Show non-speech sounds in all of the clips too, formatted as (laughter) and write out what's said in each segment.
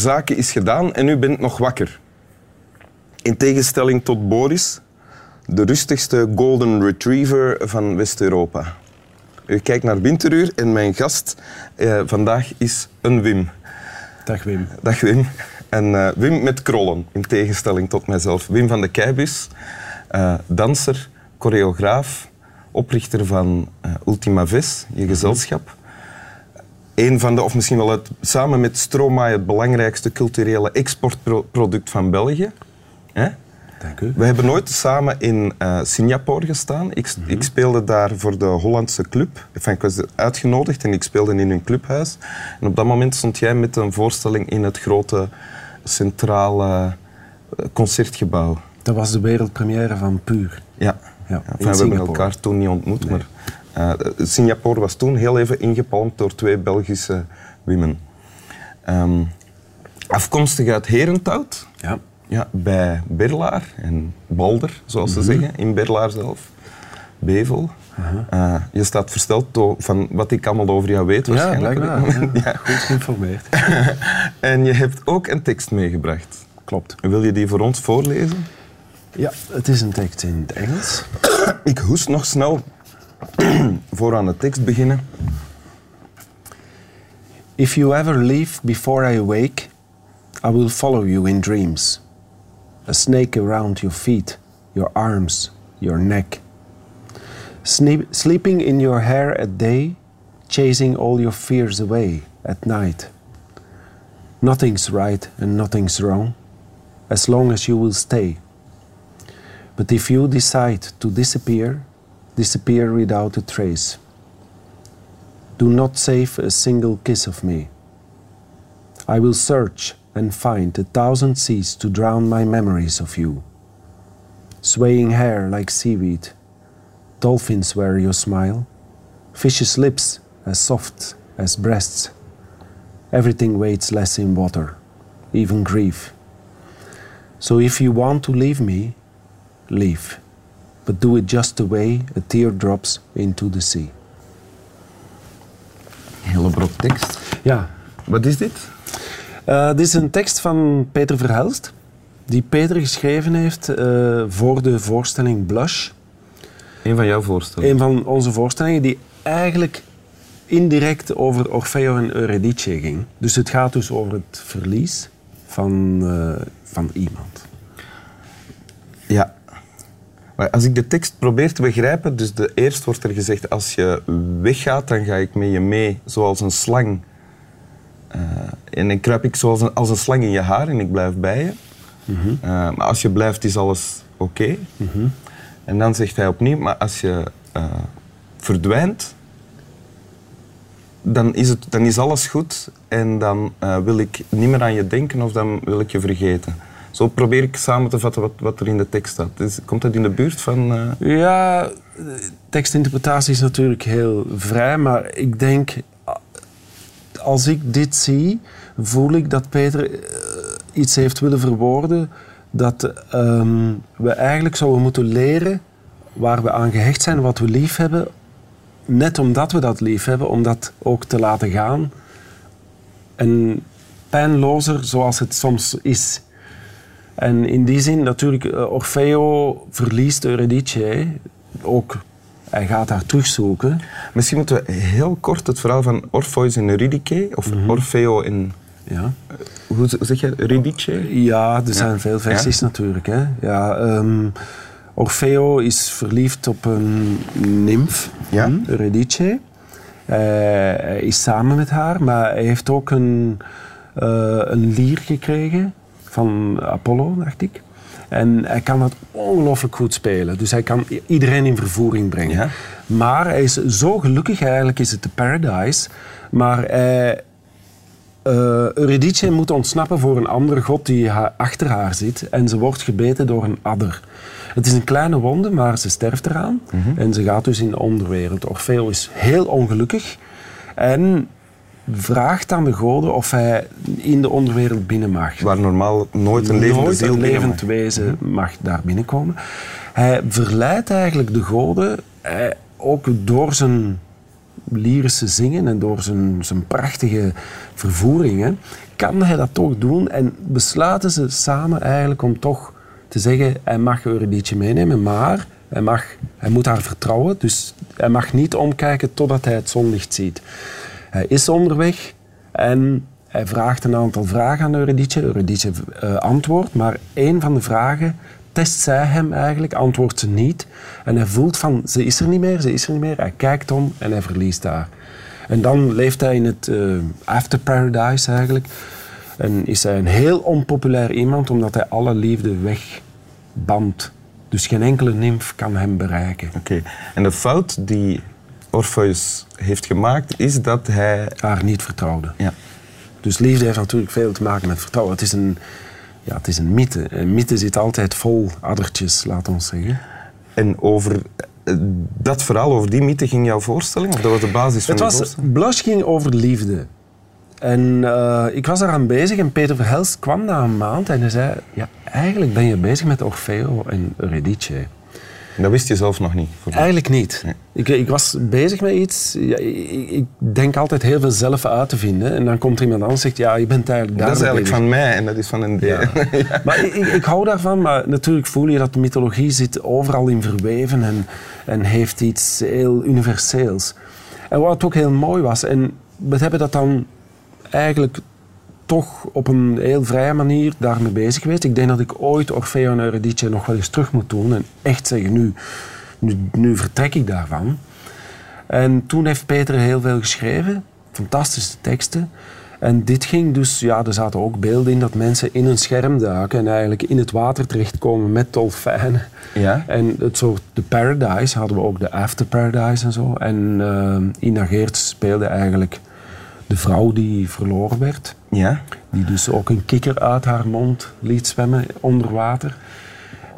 Hallo, ter zake is gedaan en u bent nog wakker. In tegenstelling tot Boris, de rustigste golden retriever van West-Europa. U kijkt naar Winteruur en mijn gast eh, vandaag is een Wim. Dag Wim. Dag Wim. En eh, Wim met krollen, in tegenstelling tot mijzelf. Wim van de Keibus, eh, danser, choreograaf, oprichter van eh, Ultima Ves, je gezelschap. Een van de, of misschien wel het, samen met Stromae, het belangrijkste culturele exportproduct van België. Hè? Dank u. We hebben nooit samen in eh, Singapore gestaan. Ik, ik, speelde daar voor de Hollandse club. Enfin, ik was uitgenodigd en ik speelde in hun clubhuis. En op dat moment stond jij met een voorstelling in het grote centrale eh, concertgebouw. Dat was de wereldpremière van Puur. Ja. Ja, Enfin, in we hebben elkaar toen niet ontmoet, maar eh, Singapore was toen heel even ingepalmd door twee Belgische women. Ehm, afkomstig uit Herenthout, Ja. ja, bij Berlaar en Balder, zoals ze zeggen, in Berlaar zelf. Bevel. Eh, je staat versteld door, van wat ik allemaal over jou weet Ja, waarschijnlijk. dit blijkbaar. (laughs) Ja. Goed geïnformeerd. (laughs) En je hebt ook een tekst meegebracht. Klopt. Wil je die voor ons voorlezen? Ja, het is een tekst in het Engels. Ik hoest nog snel voor aan de tekst beginnen. If you ever leave before I wake, I will follow you in dreams. A snake around your feet, your arms, your neck. Sleeping in your hair at day, chasing all your fears away at night. Nothing's right and nothing's wrong, as long as you will stay. But if you decide to disappear, disappear without a trace. Do not save a single kiss of me. I will search and find a thousand seas to drown my memories of you. Swaying hair like seaweed, dolphins wear your smile, fishes' lips as soft as breasts. Everything weighs less in water, even grief. So if you want to leave me, leave, but do it just the way a tear drops into the sea. Hele brok tekst. Ja, Wat is dit? Eh, dit is een tekst van Peter Verhelst, die Peter geschreven heeft eh, voor de voorstelling Blush. Een van jouw voorstellen. Een van onze voorstellingen die eigenlijk indirect over Orfeo en Eurydice ging. Dus het gaat dus over het verlies van, eh, van iemand. Ja. Maar als ik de tekst probeer te begrijpen, dus de, eerst wordt er gezegd, als je weggaat, dan ga ik met je mee, zoals een slang. Eh, en dan kruip ik zoals een, als een slang in je haar en ik blijf bij je. Eh, maar als je blijft, is alles oké. En dan zegt hij opnieuw, maar als je eh, verdwijnt, dan is, het, dan is alles goed en dan wil ik niet meer aan je denken of dan wil ik je vergeten. Zo probeer ik samen te vatten wat, wat er in de tekst staat. Komt dat in de buurt van... eh, Ja, tekstinterpretatie is natuurlijk heel vrij, maar ik denk, als ik dit zie, voel ik dat Peter eh, iets heeft willen verwoorden dat ehm, we eigenlijk zouden moeten leren waar we aan gehecht zijn, wat we lief hebben, net omdat we dat lief hebben, om dat ook te laten gaan. En pijnlozer zoals het soms is. En in die zin, natuurlijk, eh, Orfeo verliest Eurydice. Ook, hij gaat haar terugzoeken. Misschien moeten we heel kort het verhaal van Orpheus en Eurydice, of Orfeo en... Ja, Hoe z- zeg je? Eurydice? ja er zijn veel versies natuurlijk. Hè. Ja, ehm, Orfeo is verliefd op een nymf, Ja. hm, Eurydice. Eh, hij is samen met haar, maar hij heeft ook een, eh, een lier gekregen van Apollo, dacht ik. En hij kan dat ongelooflijk goed spelen. Dus hij kan iedereen in vervoering brengen. Ja. Maar hij is zo gelukkig, eigenlijk is het de paradise. Maar hij, eh Eurydice moet ontsnappen voor een andere god die ha- achter haar zit. En ze wordt gebeten door een adder. Het is een kleine wonde, maar ze sterft eraan. En ze gaat dus in de onderwereld. Orfeo is heel ongelukkig. En vraagt aan de goden of hij in de onderwereld binnen mag. Waar normaal nooit een levende Nooit een levend wezen mag daar binnenkomen. Hij verleidt eigenlijk de goden, eh, ook door zijn lyrische zingen en door zijn, zijn prachtige vervoeringen, kan hij dat toch doen en besluiten ze samen eigenlijk om toch te zeggen, hij mag Eurydice meenemen, maar hij, mag, hij moet haar vertrouwen, dus hij mag niet omkijken totdat hij het zonlicht ziet. Hij is onderweg en hij vraagt een aantal vragen aan Eurydice. Eurydice uh, antwoordt, maar één van de vragen test zij hem eigenlijk, antwoordt ze niet. En hij voelt van, ze is er niet meer, ze is er niet meer. Hij kijkt om en hij verliest haar. En dan leeft hij in het uh, after paradise eigenlijk. En is hij een heel onpopulair iemand, omdat hij alle liefde wegbandt. Dus geen enkele nimf kan hem bereiken. Oké, en de fout die Orpheus heeft gemaakt, is dat hij... Haar niet vertrouwde. Ja. Dus liefde heeft natuurlijk veel te maken met vertrouwen. Het is een, ja, het is een mythe. Een mythe zit altijd vol addertjes, laat ons zeggen. En over eh, dat verhaal, over die mythe, ging jouw voorstelling? Of dat was de basis van het was, voorstelling? Blush ging over liefde. En uh, ik was eraan bezig en Peter Verhelst kwam na een maand en hij zei... Ja, eigenlijk ben je bezig met Orfeo en Eurydice. Dat wist je zelf nog niet? Eigenlijk niet. Ik, ik, was bezig met iets. Ja, ik, ik, denk altijd heel veel zelf uit te vinden. En dan komt er iemand anders en zegt, ja, je bent eigenlijk daar Dat is eigenlijk van mij en dat is van een... Ja. ja. (laughs) Maar ik, ik, hou daarvan, maar natuurlijk voel je dat de mythologie zit overal in verweven en, en heeft iets heel universeels. En wat ook heel mooi was, en we hebben dat dan eigenlijk toch op een heel vrije manier daarmee bezig geweest. Ik denk dat ik ooit Orfeo en Eurydice nog wel eens terug moet doen en echt zeggen, nu, nu, nu vertrek ik daarvan. En toen heeft Peter heel veel geschreven, fantastische teksten. En dit ging dus, ja, er zaten ook beelden in dat mensen in een scherm duiken en eigenlijk in het water terechtkomen met dolfijnen. Ja. En het soort, de Paradise hadden we ook, de After Paradise en zo. En uh, Ina Geerts speelde eigenlijk de vrouw die verloren werd. Ja. Die dus ook een kikker uit haar mond liet zwemmen onder water.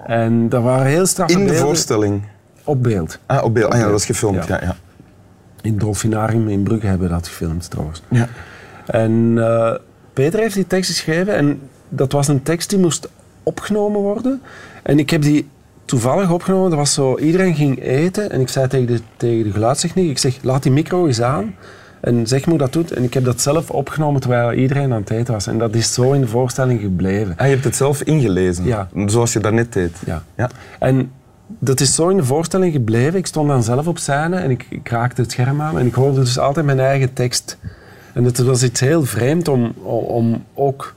En dat waren heel straffe In de voorstelling? Op beeld. Ah, op beeld. Ah, ja, dat was gefilmd. Ja. Ja, In het Dolfinarium in Brugge hebben we dat gefilmd trouwens. Ja. En uh, Peter heeft die tekst geschreven en dat was een tekst die moest opgenomen worden. En ik heb die toevallig opgenomen. Dat was zo, iedereen ging eten en ik zei tegen de, tegen de geluidstechniek, ik zeg, laat die micro eens aan. En zeg hoe dat doet. En ik heb dat zelf opgenomen terwijl iedereen aan het eten was. En dat is zo in de voorstelling gebleven. Ah, je hebt het zelf ingelezen? Ja. Zoals je daarnet deed? Ja. ja. En dat is zo in de voorstelling gebleven. Ik stond dan zelf op scène en ik, ik raakte het scherm aan. En ik hoorde dus altijd mijn eigen tekst. En het was iets heel vreemd om, om ook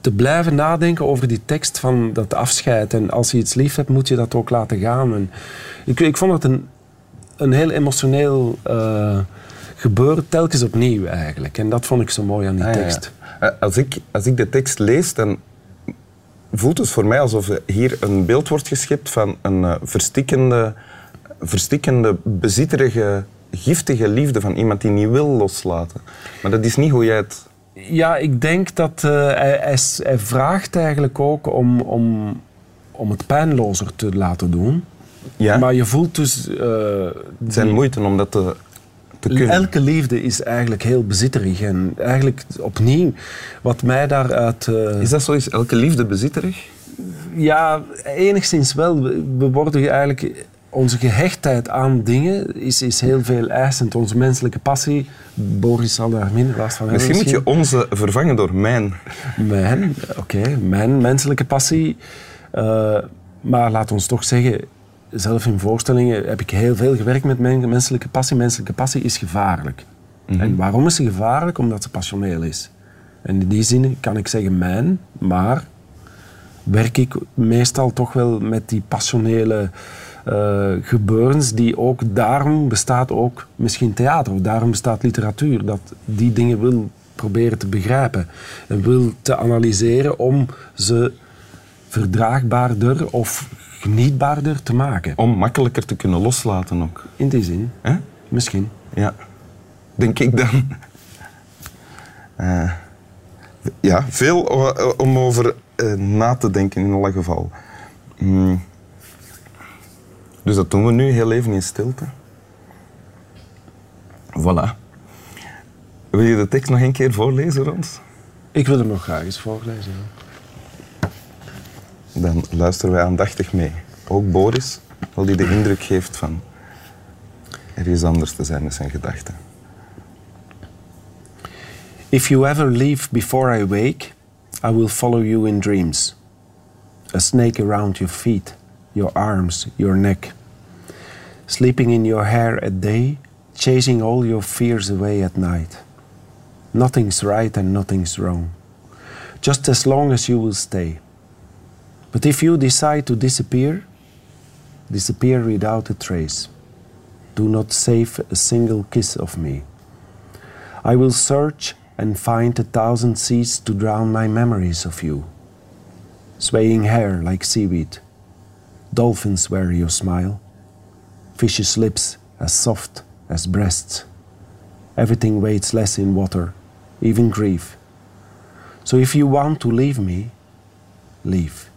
te blijven nadenken over die tekst van dat afscheid. En als je iets lief hebt, moet je dat ook laten gaan. En ik, ik vond het een, een heel emotioneel... Uh, gebeuren telkens opnieuw eigenlijk. En dat vond ik zo mooi aan die ah, tekst. Eh, als, ik, als ik de tekst lees, dan voelt het voor mij alsof hier een beeld wordt geschept van een uh, verstikkende, verstikkende, bezitterige, giftige liefde van iemand die niet wil loslaten. Maar dat is niet hoe jij het... Ja, ik denk dat uh, hij, hij, hij, vraagt eigenlijk ook om, om, om het pijnlozer te laten doen. Ja. Maar je voelt dus... Uh, zijn moeite om dat te Elke liefde is eigenlijk heel bezitterig. En eigenlijk opnieuw, wat mij daaruit... Uh... Is dat zo? Is elke liefde bezitterig? Ja, enigszins wel. We worden eigenlijk... Onze gehechtheid aan dingen is, is heel veel eisend. Onze menselijke passie, Boris zal daar minder last van hebben. Misschien moet je onze vervangen door mijn. Mijn, oké. Mijn menselijke passie. Uh, maar laat ons toch zeggen, zelf in voorstellingen heb ik heel veel gewerkt met menselijke passie. Menselijke passie is gevaarlijk. Mhm. En waarom is ze gevaarlijk? Omdat ze passioneel is. En in die zin kan ik zeggen mijn, maar werk ik meestal toch wel met die passionele uh, gebeurens die ook daarom bestaat ook misschien theater of daarom bestaat literatuur dat die dingen wil proberen te begrijpen en wil te analyseren om ze verdraagbaarder of genietbaarder te maken. Om makkelijker te kunnen loslaten ook. In die zin. Misschien. Ja. Denk ik dan. Uh, ja, veel om over uh, na te denken in alle geval. Mm. Dus dat doen we nu heel even in stilte. Voilà. Wil je de tekst nog een keer voorlezen, Rons? Ik wil hem nog graag eens voorlezen dan luisteren wij aandachtig mee. Ook Boris, al die de indruk geeft van... ergens anders te zijn met zijn gedachten. If you ever leave before I wake, I will follow you in dreams. A snake around your feet, your arms, your neck. Sleeping in your hair at day, chasing all your fears away at night. Nothing's right and nothing's wrong. Just as long as you will stay. But if you decide to disappear, disappear without a trace. Do not save a single kiss of me. I will search and find a thousand seas to drown my memories of you. Swaying hair like seaweed, dolphins wear your smile, fishes' lips as soft as breasts. Everything weighs less in water, even grief. So if you want to leave me, leave.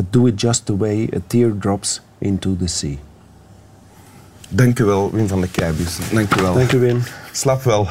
But do it just the way a tear drops into the sea. Dank u wel, Wim van de Keibus. Dank u wel. Dank u, Wim. Slap wel.